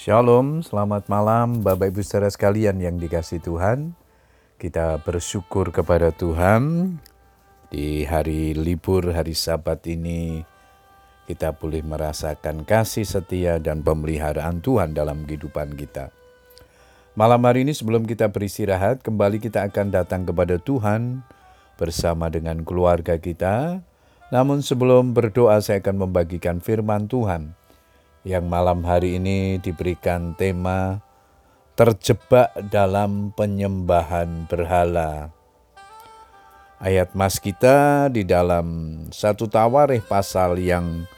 Shalom, selamat malam Bapak Ibu saudara sekalian yang dikasih Tuhan. Kita bersyukur kepada Tuhan di hari libur, hari sabat ini kita boleh merasakan kasih setia dan pemeliharaan Tuhan dalam kehidupan kita. Malam hari ini sebelum kita beristirahat, kembali kita akan datang kepada Tuhan bersama dengan keluarga kita. Namun sebelum berdoa saya akan membagikan firman Tuhan yang malam hari ini diberikan tema terjebak dalam penyembahan berhala. Ayat mas kita di dalam satu tawarih pasal yang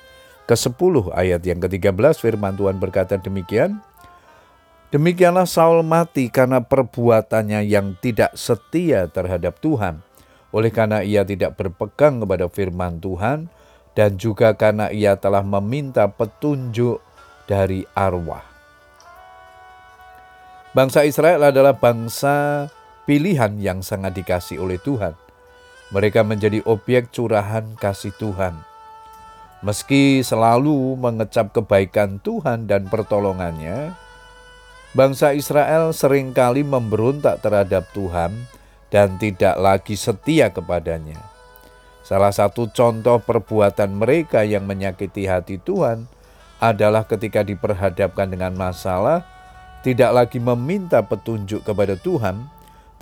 ke-10 ayat yang ke-13 firman Tuhan berkata demikian. Demikianlah Saul mati karena perbuatannya yang tidak setia terhadap Tuhan. Oleh karena ia tidak berpegang kepada firman Tuhan, dan juga karena ia telah meminta petunjuk dari arwah. Bangsa Israel adalah bangsa pilihan yang sangat dikasih oleh Tuhan. Mereka menjadi objek curahan kasih Tuhan. Meski selalu mengecap kebaikan Tuhan dan pertolongannya, bangsa Israel sering kali memberontak terhadap Tuhan dan tidak lagi setia kepadanya. Salah satu contoh perbuatan mereka yang menyakiti hati Tuhan adalah ketika diperhadapkan dengan masalah, tidak lagi meminta petunjuk kepada Tuhan,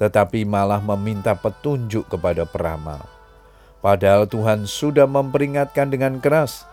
tetapi malah meminta petunjuk kepada peramal. Padahal Tuhan sudah memperingatkan dengan keras,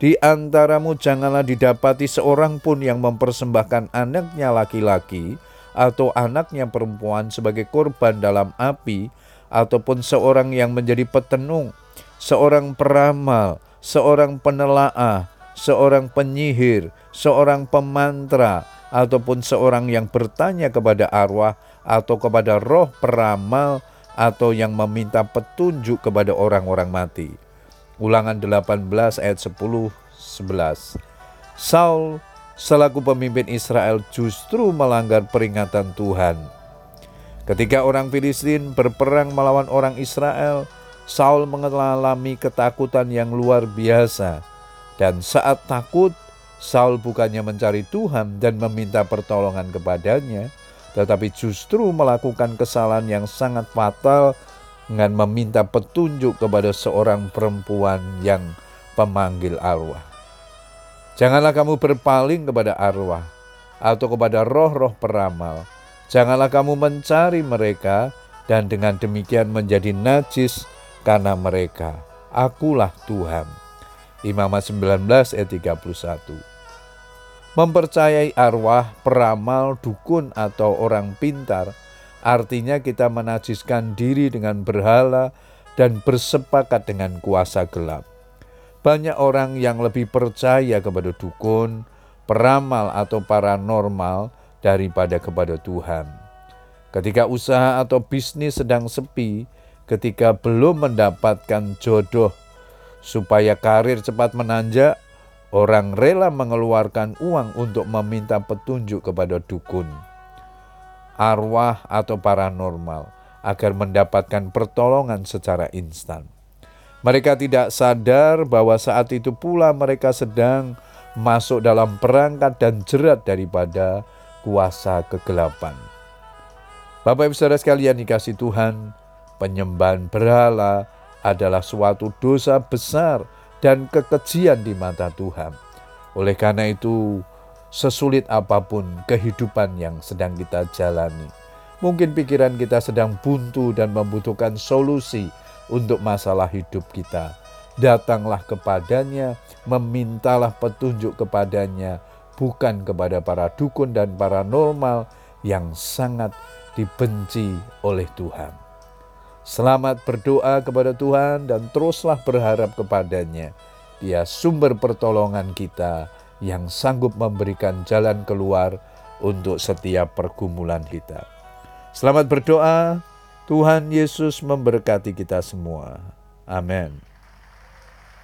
di antaramu janganlah didapati seorang pun yang mempersembahkan anaknya laki-laki atau anaknya perempuan sebagai korban dalam api ataupun seorang yang menjadi petenung, seorang peramal, seorang penelaah, seorang penyihir, seorang pemantra, ataupun seorang yang bertanya kepada arwah atau kepada roh peramal atau yang meminta petunjuk kepada orang-orang mati. Ulangan 18 ayat 10 11. Saul selaku pemimpin Israel justru melanggar peringatan Tuhan Ketika orang Filistin berperang melawan orang Israel, Saul mengalami ketakutan yang luar biasa. Dan saat takut, Saul bukannya mencari Tuhan dan meminta pertolongan kepadanya, tetapi justru melakukan kesalahan yang sangat fatal dengan meminta petunjuk kepada seorang perempuan yang pemanggil arwah. Janganlah kamu berpaling kepada arwah atau kepada roh-roh peramal, Janganlah kamu mencari mereka dan dengan demikian menjadi najis karena mereka. Akulah Tuhan. Imamat 19 ayat 31. Mempercayai arwah, peramal, dukun atau orang pintar artinya kita menajiskan diri dengan berhala dan bersepakat dengan kuasa gelap. Banyak orang yang lebih percaya kepada dukun, peramal atau paranormal daripada kepada Tuhan. Ketika usaha atau bisnis sedang sepi, ketika belum mendapatkan jodoh, supaya karir cepat menanjak, orang rela mengeluarkan uang untuk meminta petunjuk kepada dukun, arwah, atau paranormal agar mendapatkan pertolongan secara instan. Mereka tidak sadar bahwa saat itu pula mereka sedang masuk dalam perangkat dan jerat daripada kuasa kegelapan. Bapak Ibu Saudara sekalian dikasih Tuhan, penyembahan berhala adalah suatu dosa besar dan kekejian di mata Tuhan. Oleh karena itu, sesulit apa pun kehidupan yang sedang kita jalani, mungkin pikiran kita sedang buntu dan membutuhkan solusi untuk masalah hidup kita. Datanglah kepadanya, memintalah petunjuk kepadanya, bukan kepada para dukun dan paranormal yang sangat dibenci oleh Tuhan. Selamat berdoa kepada Tuhan dan teruslah berharap kepadanya. Dia sumber pertolongan kita yang sanggup memberikan jalan keluar untuk setiap pergumulan kita. Selamat berdoa, Tuhan Yesus memberkati kita semua. Amin.